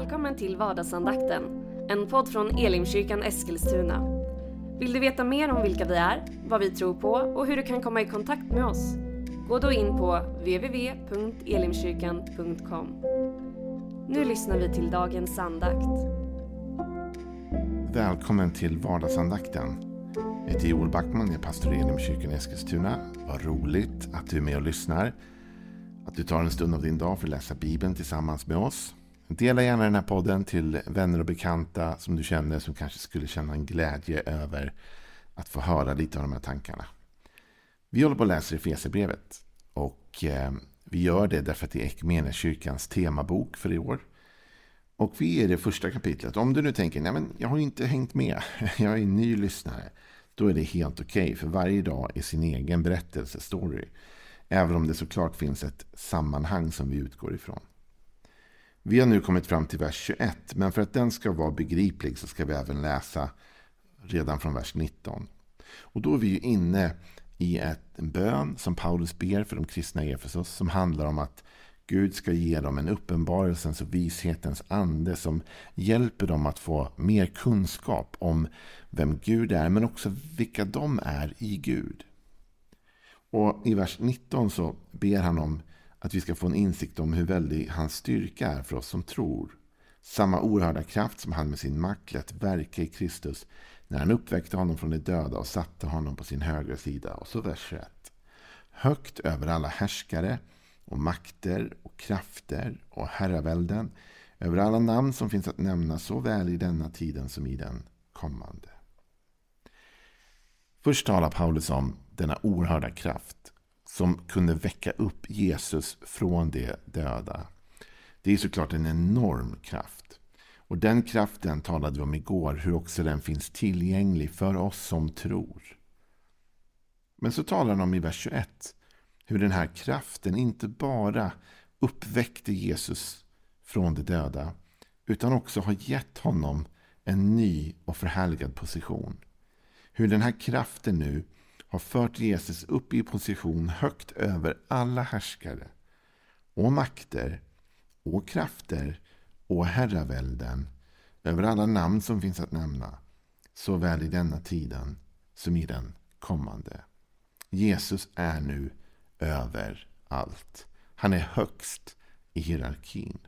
Välkommen till vardagsandakten, en podd från Elimkyrkan Eskilstuna. Vill du veta mer om vilka vi är, vad vi tror på och hur du kan komma i kontakt med oss? Gå då in på www.elimkyrkan.com. Nu lyssnar vi till dagens andakt. Välkommen till vardagsandakten. Jag heter Joel Backman, jag är pastor i Elimkyrkan Eskilstuna. Vad roligt att du är med och lyssnar. Att du tar en stund av din dag för att läsa Bibeln tillsammans med oss. Dela gärna den här podden till vänner och bekanta som du känner som kanske skulle känna en glädje över att få höra lite av de här tankarna. Vi håller på att läsa Efesierbrevet och eh, vi gör det därför att det är Equmeniakyrkans temabok för i år. Och vi är i det första kapitlet. Om du nu tänker, nej men jag har inte hängt med, jag är en ny lyssnare. Då är det helt okej, okay, för varje dag är sin egen berättelsestory. Även om det såklart finns ett sammanhang som vi utgår ifrån. Vi har nu kommit fram till vers 21, men för att den ska vara begriplig så ska vi även läsa redan från vers 19. Och då är vi ju inne i ett, en bön som Paulus ber för de kristna i Efesos som handlar om att Gud ska ge dem en uppenbarelsens och vishetens ande som hjälper dem att få mer kunskap om vem Gud är men också vilka de är i Gud. Och I vers 19 så ber han om att vi ska få en insikt om hur väldig hans styrka är för oss som tror. Samma oerhörda kraft som han med sin makt lät verka i Kristus när han uppväckte honom från de döda och satte honom på sin högra sida. Och så vers 21. Högt över alla härskare och makter och krafter och herravälden över alla namn som finns att nämna såväl i denna tiden som i den kommande. Först talar Paulus om denna oerhörda kraft som kunde väcka upp Jesus från de döda. Det är såklart en enorm kraft. Och den kraften talade vi om igår, hur också den finns tillgänglig för oss som tror. Men så talar han om i vers 21 hur den här kraften inte bara uppväckte Jesus från de döda utan också har gett honom en ny och förhärligad position. Hur den här kraften nu har fört Jesus upp i position högt över alla härskare och makter och krafter och herravälden över alla namn som finns att nämna såväl i denna tiden som i den kommande. Jesus är nu över allt. Han är högst i hierarkin.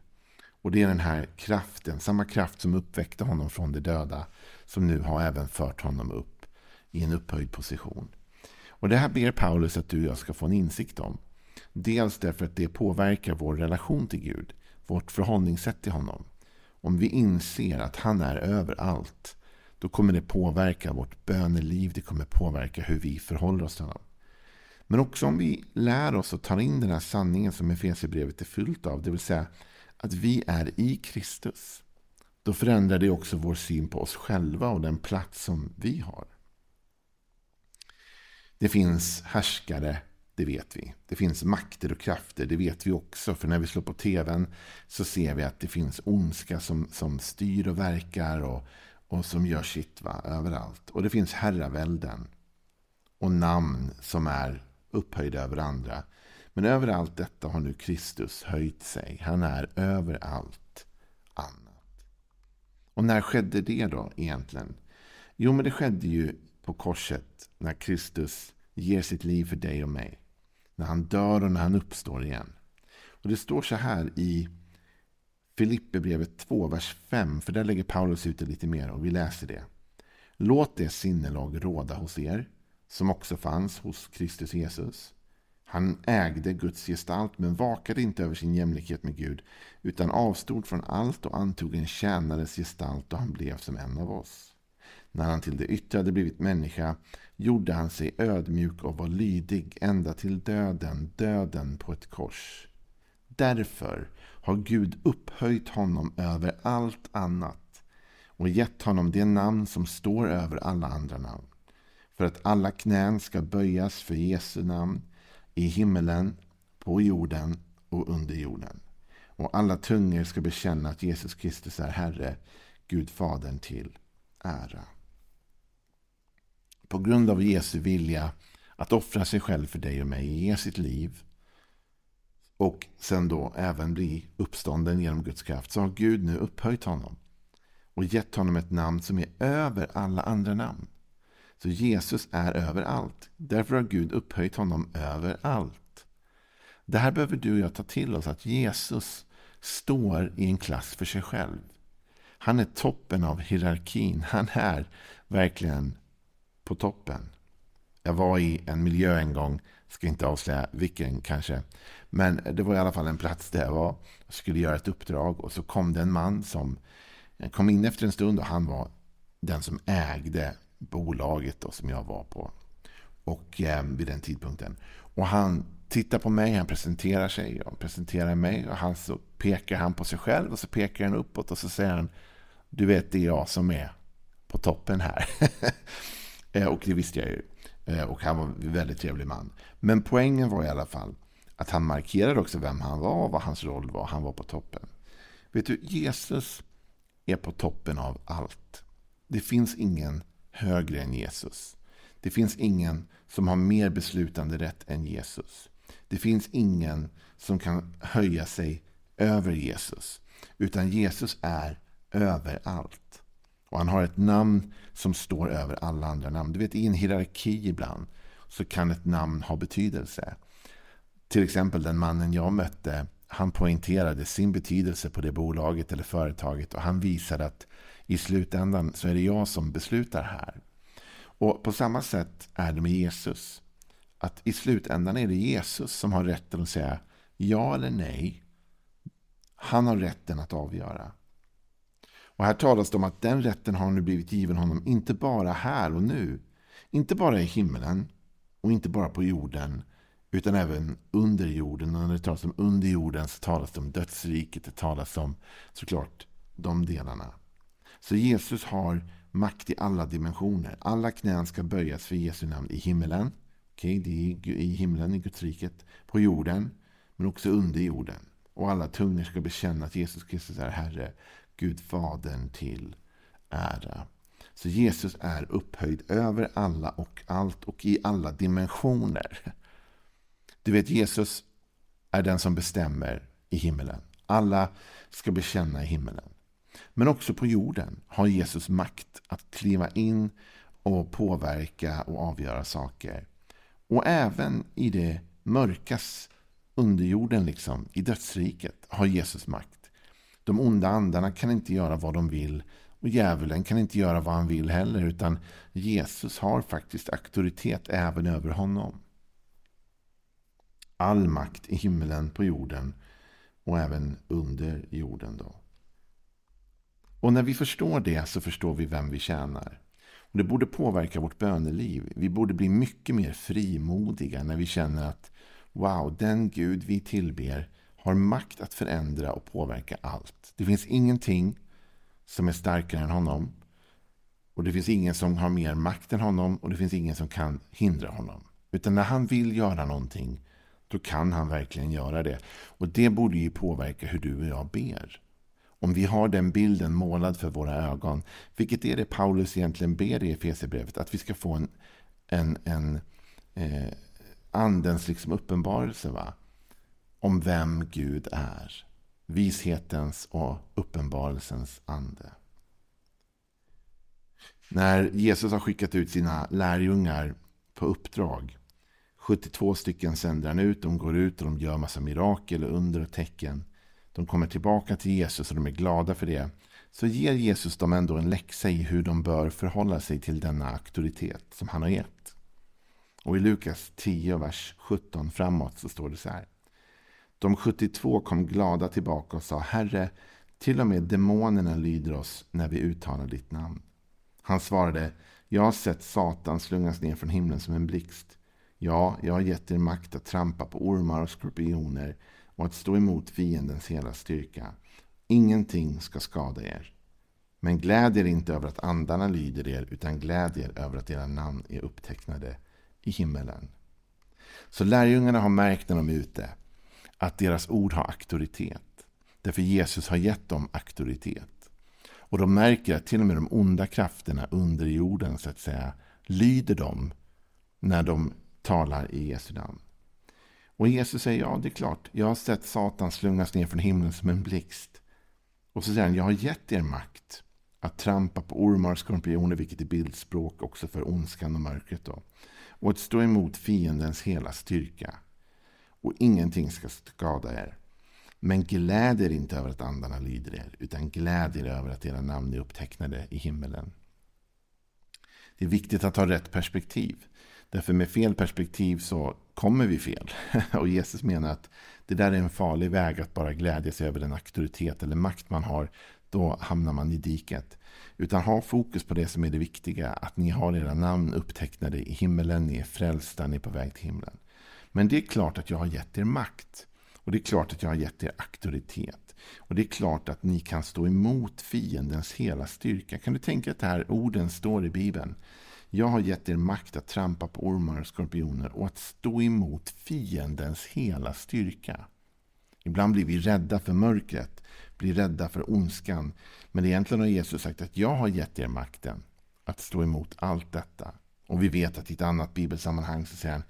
Och det är den här kraften, samma kraft som uppväckte honom från de döda, som nu har även fört honom upp i en upphöjd position. Och Det här ber Paulus att du och jag ska få en insikt om. Dels därför att det påverkar vår relation till Gud, vårt förhållningssätt till honom. Om vi inser att han är överallt, då kommer det påverka vårt böneliv, det kommer påverka hur vi förhåller oss till honom. Men också om vi lär oss och tar in den här sanningen som Efesierbrevet är fyllt av, det vill säga att vi är i Kristus. Då förändrar det också vår syn på oss själva och den plats som vi har. Det finns härskare, det vet vi. Det finns makter och krafter, det vet vi också. För när vi slår på tvn så ser vi att det finns ondska som, som styr och verkar och, och som gör sitt va, överallt. Och det finns herravälden och namn som är upphöjda över andra. Men över allt detta har nu Kristus höjt sig. Han är över allt annat. Och när skedde det då egentligen? Jo, men det skedde ju på korset när Kristus ger sitt liv för dig och mig. När han dör och när han uppstår igen. Och Det står så här i Filipperbrevet 2, vers 5. För där lägger Paulus ut det lite mer och vi läser det. Låt det sinnelag råda hos er som också fanns hos Kristus Jesus. Han ägde Guds gestalt men vakade inte över sin jämlikhet med Gud utan avstod från allt och antog en tjänares gestalt och han blev som en av oss. När han till det yttre hade blivit människa gjorde han sig ödmjuk och var lydig ända till döden, döden på ett kors. Därför har Gud upphöjt honom över allt annat och gett honom det namn som står över alla andra namn. För att alla knän ska böjas för Jesu namn i himmelen, på jorden och under jorden. Och alla tungor ska bekänna att Jesus Kristus är Herre, Gud Fadern till ära på grund av Jesu vilja att offra sig själv för dig och mig, ge sitt liv och sen då även bli uppstånden genom Guds kraft så har Gud nu upphöjt honom och gett honom ett namn som är över alla andra namn. Så Jesus är överallt. Därför har Gud upphöjt honom överallt. Det här behöver du och jag ta till oss, att Jesus står i en klass för sig själv. Han är toppen av hierarkin. Han är verkligen på toppen. Jag var i en miljö en gång, ska inte avslöja vilken kanske. Men det var i alla fall en plats där jag var. Jag skulle göra ett uppdrag och så kom det en man som kom in efter en stund och han var den som ägde bolaget då, som jag var på. Och eh, vid den tidpunkten. Och han tittar på mig, han presenterar sig och presenterar mig. Och han så pekar han på sig själv och så pekar han uppåt och så säger han Du vet, det är jag som är på toppen här. Eh, och det visste jag ju. Eh, och han var en väldigt trevlig man. Men poängen var i alla fall att han markerade också vem han var och vad hans roll var. Han var på toppen. Vet du, Jesus är på toppen av allt. Det finns ingen högre än Jesus. Det finns ingen som har mer beslutande rätt än Jesus. Det finns ingen som kan höja sig över Jesus. Utan Jesus är överallt. Och han har ett namn som står över alla andra namn. Du vet i en hierarki ibland så kan ett namn ha betydelse. Till exempel den mannen jag mötte. Han poängterade sin betydelse på det bolaget eller företaget. Och han visade att i slutändan så är det jag som beslutar här. Och på samma sätt är det med Jesus. Att i slutändan är det Jesus som har rätten att säga ja eller nej. Han har rätten att avgöra. Och här talas det om att den rätten har nu blivit given honom inte bara här och nu. Inte bara i himlen och inte bara på jorden utan även under jorden. Och när det talas om under jorden så talas det om dödsriket. Det talas om såklart de delarna. Så Jesus har makt i alla dimensioner. Alla knän ska böjas för Jesu namn i himmelen. Okay, det är i himlen, i Guds riket. På jorden, men också under jorden. Och alla tungor ska bekänna att Jesus Kristus är Herre. Gud Fadern till ära. Så Jesus är upphöjd över alla och allt och i alla dimensioner. Du vet, Jesus är den som bestämmer i himmelen. Alla ska bekänna i himmelen. Men också på jorden har Jesus makt att kliva in och påverka och avgöra saker. Och även i det mörkas underjorden, liksom, i dödsriket, har Jesus makt. De onda andarna kan inte göra vad de vill och djävulen kan inte göra vad han vill heller utan Jesus har faktiskt auktoritet även över honom. All makt i himlen, på jorden och även under jorden. då. Och när vi förstår det så förstår vi vem vi tjänar. Och det borde påverka vårt böneliv. Vi borde bli mycket mer frimodiga när vi känner att wow, den Gud vi tillber har makt att förändra och påverka allt. Det finns ingenting som är starkare än honom. Och det finns ingen som har mer makt än honom och det finns ingen som kan hindra honom. Utan när han vill göra någonting, då kan han verkligen göra det. Och det borde ju påverka hur du och jag ber. Om vi har den bilden målad för våra ögon, vilket är det Paulus egentligen ber i Efesierbrevet, att vi ska få en, en, en eh, andens liksom uppenbarelse va? Om vem Gud är. Vishetens och uppenbarelsens ande. När Jesus har skickat ut sina lärjungar på uppdrag 72 stycken sänder han ut. De går ut och de gör massa mirakel och under och tecken de kommer tillbaka till Jesus och de är glada för det. Så ger Jesus dem ändå en läxa i hur de bör förhålla sig till denna auktoritet som han har gett. Och i Lukas 10, vers 17 framåt så står det så här. De 72 kom glada tillbaka och sa Herre, till och med demonerna lyder oss när vi uttalar ditt namn. Han svarade, jag har sett Satan slungas ner från himlen som en blixt. Ja, jag har gett er makt att trampa på ormar och skorpioner och att stå emot fiendens hela styrka. Ingenting ska skada er. Men gläd er inte över att andarna lyder er, utan gläd er över att era namn är upptecknade i himmelen. Så lärjungarna har märkt när de är ute att deras ord har auktoritet. Därför Jesus har gett dem auktoritet. Och de märker att till och med de onda krafterna under jorden så att säga lyder dem när de talar i Jesu namn. Och Jesus säger, ja det är klart, jag har sett Satan slungas ner från himlen som en blixt. Och så säger han, jag har gett er makt att trampa på ormar och skorpioner, vilket är bildspråk också för ondskan och mörkret. Då. Och att stå emot fiendens hela styrka. Och ingenting ska skada er. Men gläd er inte över att andarna lyder er, utan gläd er över att era namn är upptecknade i himmelen. Det är viktigt att ha rätt perspektiv. Därför med fel perspektiv så kommer vi fel. Och Jesus menar att det där är en farlig väg att bara glädja sig över den auktoritet eller makt man har. Då hamnar man i diket. Utan ha fokus på det som är det viktiga. Att ni har era namn upptecknade i himmelen. Ni är frälsta, ni är på väg till himlen. Men det är klart att jag har gett er makt. Och det är klart att jag har gett er auktoritet. Och det är klart att ni kan stå emot fiendens hela styrka. Kan du tänka att det här orden står i Bibeln? Jag har gett er makt att trampa på ormar och skorpioner och att stå emot fiendens hela styrka. Ibland blir vi rädda för mörkret, blir rädda för ondskan. Men egentligen har Jesus sagt att jag har gett er makten att stå emot allt detta. Och vi vet att i ett annat bibelsammanhang så säger han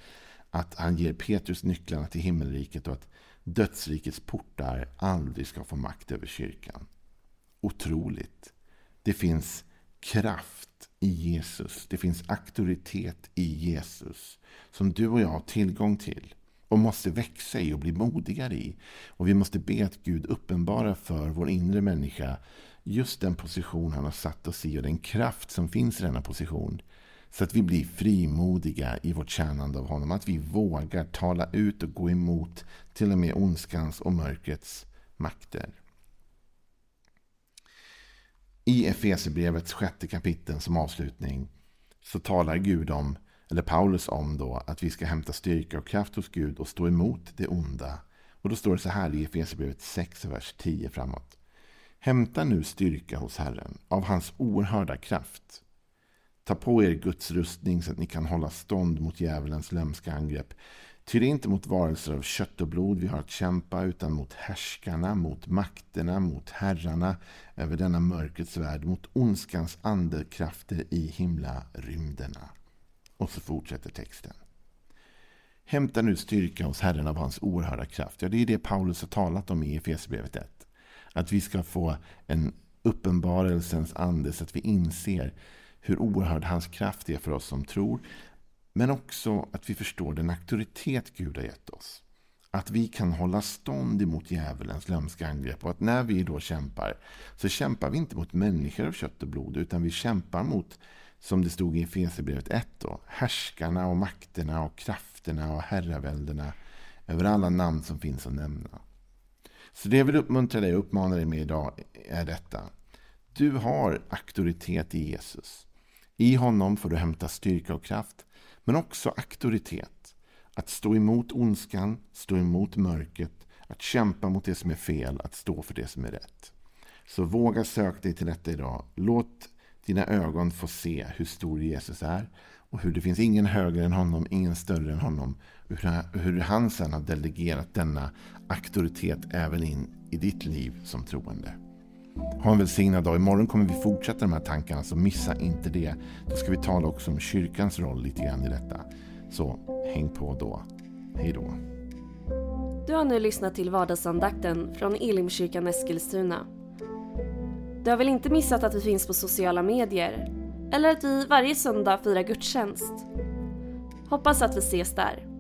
att han ger Petrus nycklarna till himmelriket och att dödsrikets portar aldrig ska få makt över kyrkan. Otroligt. Det finns kraft i Jesus. Det finns auktoritet i Jesus som du och jag har tillgång till och måste växa i och bli modigare i. Och Vi måste be att Gud uppenbarar för vår inre människa just den position han har satt oss i och den kraft som finns i denna position. Så att vi blir frimodiga i vårt tjänande av honom. Att vi vågar tala ut och gå emot till och med ondskans och mörkrets makter. I Efesierbrevets sjätte kapitel som avslutning så talar Gud om, eller Paulus om då, att vi ska hämta styrka och kraft hos Gud och stå emot det onda. Och då står det så här i Efesierbrevet 6, vers 10 framåt. Hämta nu styrka hos Herren av hans oerhörda kraft. Ta på er Guds rustning så att ni kan hålla stånd mot djävulens lömska angrepp. Ty det är inte mot varelser av kött och blod vi har att kämpa utan mot härskarna, mot makterna, mot herrarna över denna mörkrets värld, mot ondskans andekrafter i himla rymderna. Och så fortsätter texten. Hämta nu styrka hos Herren av hans oerhörda kraft. Ja, det är det Paulus har talat om i Efesierbrevet 1. Att vi ska få en uppenbarelsens ande så att vi inser hur oerhörd hans kraft är för oss som tror. Men också att vi förstår den auktoritet Gud har gett oss. Att vi kan hålla stånd emot djävulens lömska angrepp. Och att när vi då kämpar, så kämpar vi inte mot människor av kött och blod. Utan vi kämpar mot, som det stod i Efesierbrevet 1, då, härskarna och makterna och krafterna och herraväldena. Över alla namn som finns att nämna. Så det jag vill uppmuntra dig och uppmana dig med idag är detta. Du har auktoritet i Jesus. I honom får du hämta styrka och kraft men också auktoritet. Att stå emot ondskan, stå emot mörkret, att kämpa mot det som är fel, att stå för det som är rätt. Så våga söka dig till detta idag. Låt dina ögon få se hur stor Jesus är och hur det finns ingen högre än honom, ingen större än honom. Hur, hur han sedan har delegerat denna auktoritet även in i ditt liv som troende. Ha en välsignad dag. Imorgon kommer vi fortsätta de här tankarna, så missa inte det. Då ska vi tala också om kyrkans roll lite grann i detta. Så häng på då. Hej då. Du har nu lyssnat till vardagsandakten från Elimkyrkan Eskilstuna. Du har väl inte missat att vi finns på sociala medier? Eller att vi varje söndag firar gudstjänst? Hoppas att vi ses där.